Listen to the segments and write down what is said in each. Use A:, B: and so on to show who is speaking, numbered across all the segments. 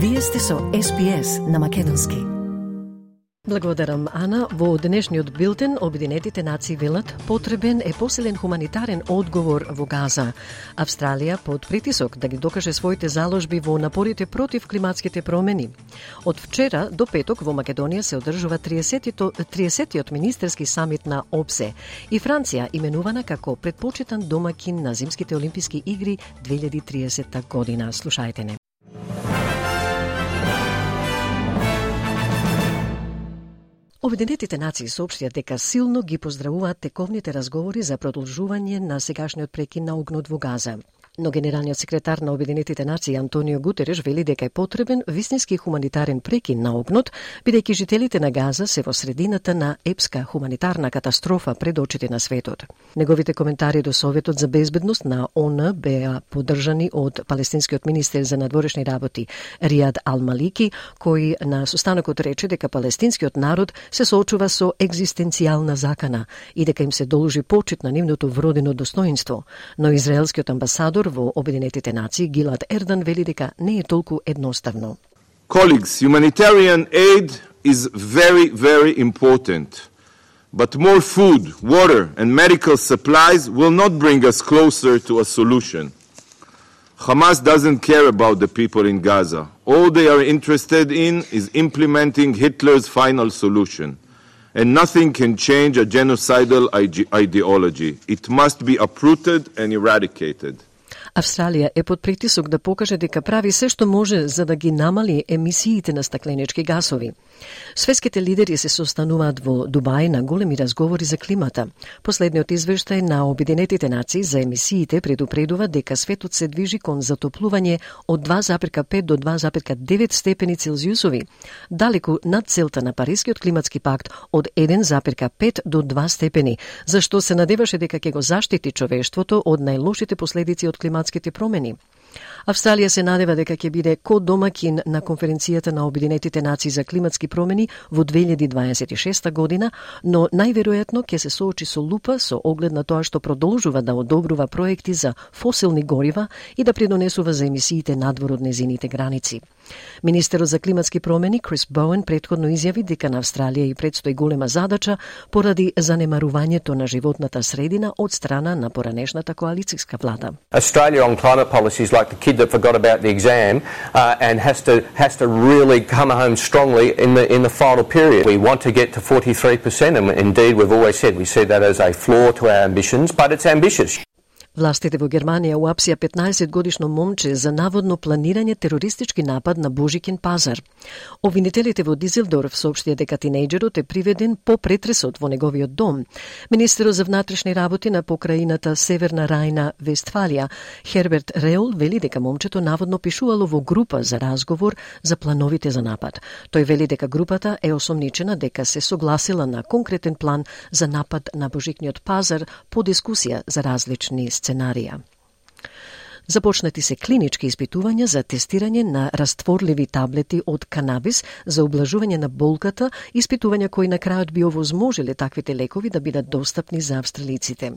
A: Вие сте со СПС на Македонски. Благодарам, Ана. Во денешниот билтен Обединетите нации велат потребен е посилен хуманитарен одговор во Газа. Австралија под притисок да ги докаже своите заложби во напорите против климатските промени. Од вчера до петок во Македонија се одржува 30-тиот 30 министерски самит на ОПСЕ и Франција именувана како предпочитан домакин на Зимските олимписки игри 2030 година. Слушајте не. Обединетите нации соопштија дека силно ги поздравуваат тековните разговори за продолжување на сегашниот прекин на огнот во Газа. Но генералниот секретар на Обединетите нации Антонио Гутереш вели дека е потребен вистински хуманитарен прекин на огнот, бидејќи жителите на Газа се во средината на епска хуманитарна катастрофа пред очите на светот. Неговите коментари до Советот за безбедност на ОН беа поддржани од палестинскиот министер за надворешни работи Риад Ал-Малики, кој на состанокот рече дека палестинскиот народ се соочува со екзистенцијална закана и дека им се должи почит на нивното вродено достоинство, но израелскиот амбасадор во Обединетите нации Гилад Ердан вели дека не е толку едноставно.
B: Colleagues, humanitarian aid is very, very important. But more food, water, and medical supplies will not bring us closer to a solution. Hamas doesn't care about the people in Gaza. All they are interested in is implementing Hitler's final solution. And nothing can change a genocidal ideology. It must be uprooted and eradicated.
A: Австралија е под притисок да покаже дека прави се што може за да ги намали емисиите на стакленички гасови. Светските лидери се состануваат во Дубај на големи разговори за климата. Последниот извештај на Обединетите нации за емисиите предупредува дека светот се движи кон затоплување од 2,5 до 2,9 степени Целзиусови, далеку над целта на Парискиот климатски пакт од 1,5 до 2 степени, зашто се надеваше дека ќе го заштити човештвото од најлошите последици од климатските промени. Австралија се надева дека ќе биде ко-домакин на конференцијата на Обединетите нации за климатски промени во 2026 година, но најверојатно ќе се соочи со лупа со оглед на тоа што продолжува да одобрува проекти за фосилни горива и да придонесува за емисиите надвор од незините граници. Министерот за климатски промени Крис Боуен предходно изјави дека на Австралија и предстои голема задача поради занемарувањето на животната средина од страна на поранешната коалицијска влада.
C: Australia on climate policies like the kid that forgot about the exam uh, and has to has to really come home strongly in the in the final period. We want to get to 43% and indeed we've always said we see that as a flaw to our ambitions, but it's ambitious.
A: Властите во Германија уапсија 15 годишно момче за наводно планирање терористички напад на Божикен пазар. Обвинителите во Дизелдорф соопштија дека тинејџерот е приведен по претресот во неговиот дом. Министерот за внатрешни работи на покраината Северна Рајна Вестфалија, Херберт Реол, вели дека момчето наводно пишувало во група за разговор за плановите за напад. Тој вели дека групата е осомничена дека се согласила на конкретен план за напад на Божикниот пазар по дискусија за различни сценарии сценарија. Започнати се клинички испитувања за тестирање на растворливи таблети од канабис за облажување на болката, испитувања кои на крајот би овозможиле таквите лекови да бидат достапни за австралиците.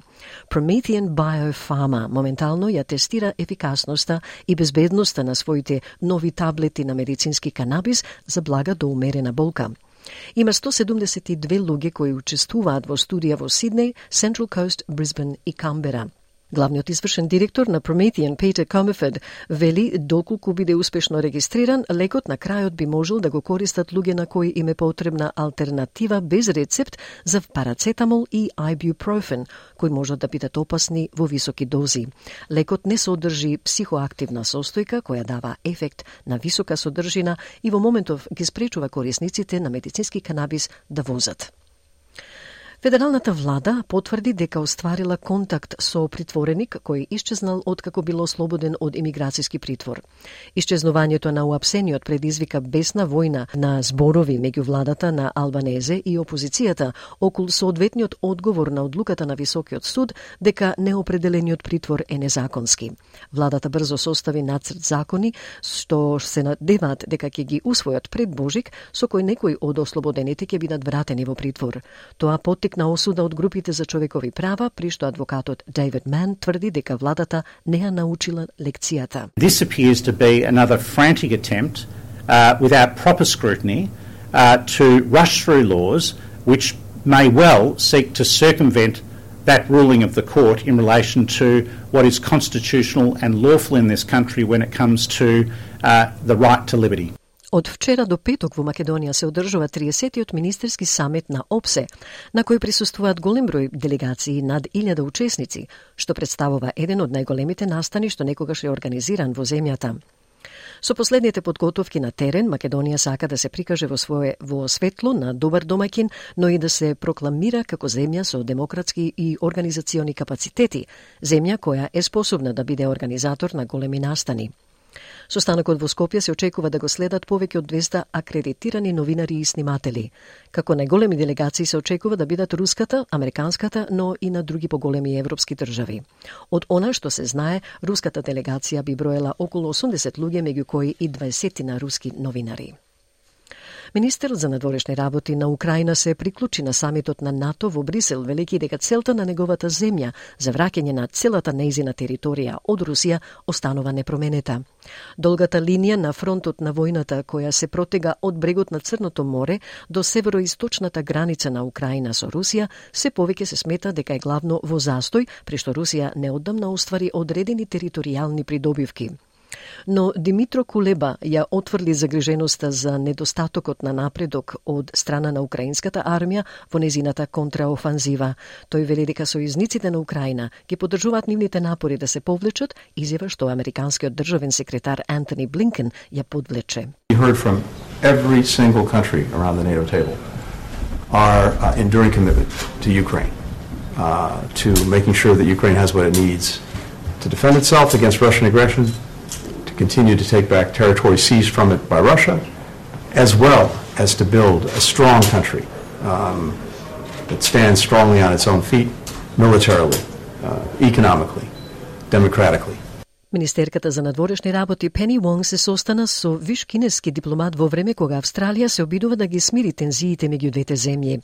A: Promethean Biopharma моментално ја тестира ефикасноста и безбедноста на своите нови таблети на медицински канабис за блага до умерена болка. Има 172 луѓе кои учествуваат во студија во Сиднеј, Central Coast, Брисбен и Камбера. Главниот извршен директор на Promethean, Пейтер Комефед, вели доколку биде успешно регистриран, лекот на крајот би можел да го користат луѓе на кои им е потребна алтернатива без рецепт за парацетамол и ibuprofen, кои можат да бидат опасни во високи дози. Лекот не содржи психоактивна состојка која дава ефект на висока содржина и во моментов ги спречува корисниците на медицински канабис да возат. Федералната влада потврди дека остварила контакт со притвореник кој исчезнал откако било слободен од имиграцијски притвор. Исчезнувањето на уапсениот предизвика бесна војна на зборови меѓу владата на Албанезе и опозицијата околу соодветниот одговор на одлуката на Високиот суд дека неопределениот притвор е незаконски. Владата брзо состави нацрт закони што се надеваат дека ќе ги усвојат пред Божик со кој некои од ослободените ќе бидат вратени во притвор. Тоа на осуда од групите за човекови права, при што адвокатот Дейвид Ман тврди дека владата не ја научила лекцијата.
D: This appears to be another frantic attempt uh, without proper scrutiny uh, to rush through laws which may well seek to circumvent that ruling of the court in relation to what is constitutional and lawful in this country when it comes to uh, the right to liberty.
A: Од вчера до петок во Македонија се одржува 30-тиот министерски самет на ОПСЕ, на кој присуствуваат голем број делегации над 1000 учесници, што представува еден од најголемите настани што некогаш е организиран во земјата. Со последните подготовки на терен, Македонија сака да се прикаже во свое во светло на добар домакин, но и да се прокламира како земја со демократски и организациони капацитети, земја која е способна да биде организатор на големи настани. Состанокот во Скопје се очекува да го следат повеќе од 200 акредитирани новинари и сниматели. Како најголеми делегации се очекува да бидат руската, американската, но и на други поголеми европски држави. Од она што се знае, руската делегација би броела околу 80 луѓе, меѓу кои и 20 на руски новинари. Министерот за надворешни работи на Украина се приклучи на самитот на НАТО во Брисел, велики дека целта на неговата земја за враќање на целата неизина територија од Русија останува непроменета. Долгата линија на фронтот на војната која се протега од брегот на Црното море до североисточната граница на Украина со Русија се повеќе се смета дека е главно во застој, при што Русија неодамна оствари одредени територијални придобивки. Но Димитро Кулеба ја отврли загриженоста за недостатокот на напредок од страна на украинската армија во незината контраофанзива. Тој вели дека сојузниците на Украина ги поддржуваат нивните напори да се повлечат, изјава што американскиот државен секретар Антони Блинкен ја подвлече.
E: We heard from every single country around the NATO table our uh, enduring commitment to Ukraine, uh, to making sure that Ukraine has what it needs to defend itself against Russian aggression, continue to take back territory seized from it by Russia, as well as to build a strong country um, that stands strongly on its own feet militarily, uh, economically, democratically.
A: Министерката за надворешни работи Пени Вонг се состана со виш кинески дипломат во време кога Австралија се обидува да ги смири тензиите меѓу двете земји.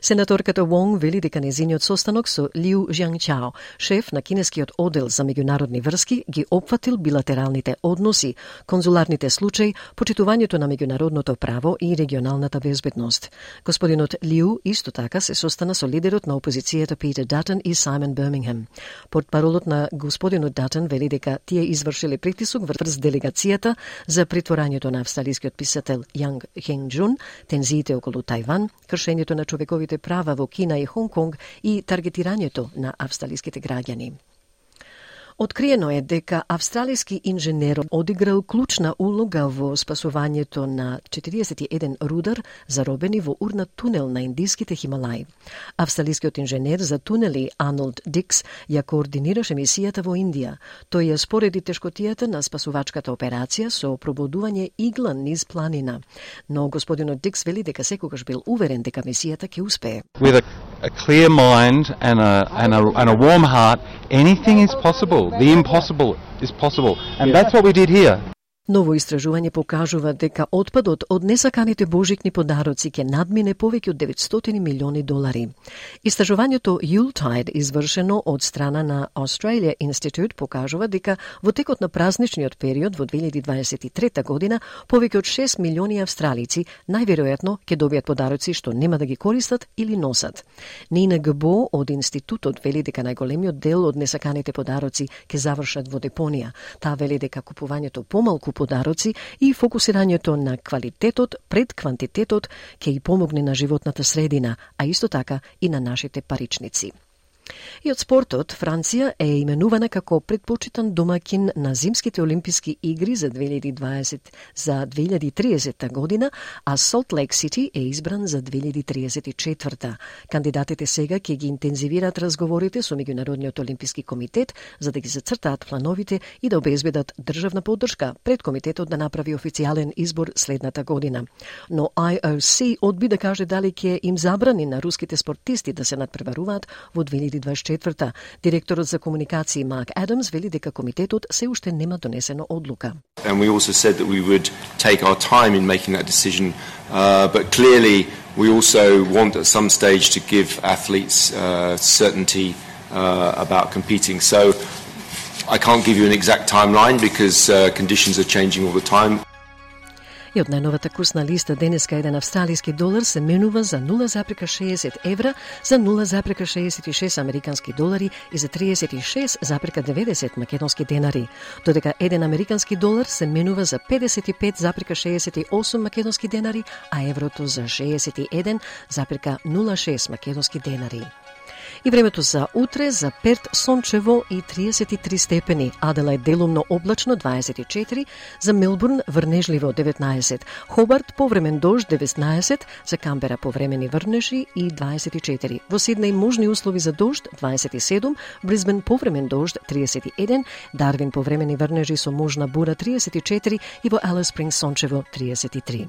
A: Сенаторката Вонг вели дека незиниот состанок со Лиу Жјанчао, шеф на кинескиот одел за меѓународни врски, ги опфатил билатералните односи, конзуларните случаи, почитувањето на меѓународното право и регионалната безбедност. Господинот Лиу исто така се состана со лидерот на опозицијата Питер Датен и Саймон Бермингем. Портпаролот на господинот Датен вели дека тие извршиле притисок врз делегацијата за притворањето на австралискиот писател Јанг Хенджун, тензиите околу Тајван, кршењето на човековите права во Кина и Хонг Конг и таргетирањето на австралиските граѓани. Откриено е дека австралиски инженер одиграл клучна улога во спасувањето на 41 рудар заробени во урна тунел на индиските Хималаи. Австралискиот инженер за тунели Арнолд Дикс ја координираше мисијата во Индија. Тој ја спореди тешкотијата на спасувачката операција со прободување игла низ планина. Но господинот Дикс вели дека секогаш бил уверен дека мисијата ќе успее.
F: With a, a clear mind and a, and, a, and a warm heart, anything is possible. The impossible is possible. And that's what we did here.
A: Ново истражување покажува дека отпадот од несаканите божикни подароци ќе надмине повеќе од 900 милиони долари. Истражувањето Yuletide, извршено од страна на Australia Institute, покажува дека во текот на празничниот период во 2023 година повеќе од 6 милиони австралици најверојатно ќе добијат подароци што нема да ги користат или носат. Нина Гбо од институтот вели дека најголемиот дел од несаканите подароци ќе завршат во депонија. Таа вели дека купувањето помалку подароци и фокусирањето на квалитетот пред квантитетот ќе и помогне на животната средина, а исто така и на нашите паричници. И од спортот, Франција е именувана како предпочитан домакин на Зимските олимписки игри за 2020 за 2030 година, а Солт Лейк Сити е избран за 2034. Кандидатите сега ќе ги интензивираат разговорите со Меѓународниот олимписки комитет за да ги зацртаат плановите и да обезбедат државна поддршка пред комитетот да направи официјален избор следната година. Но IOC одби да каже дали ќе им забрани на руските спортисти да се надпреваруваат во 2020 2024. Директорот за комуникации Марк Адамс вели дека комитетот се уште нема донесена одлука.
G: And we also said that we would take our time in making that decision, uh, but clearly we also want at some stage to give athletes uh, certainty uh, about competing. So I can't give you an exact timeline because uh, conditions are changing all the time.
A: И од најновата курсна листа денеска еден австралиски долар се менува за 0,60 евра, за 0,66 американски долари и за 36,90 македонски денари, додека еден американски долар се менува за 55,68 македонски денари, а еврото за 61,06 македонски денари. И времето за утре за Перт сончево и 33 степени, Аделајд делумно облачно 24, за Мелбурн врнежливо 19, Хобарт повремен дожд 19, за Камбера повремени врнежи и 24. Во Сиднеј можни услови за дожд 27, Бризбен повремен дожд 31, Дарвин повремени врнежи со можна бура 34 и во Алис Спринг сончево 33.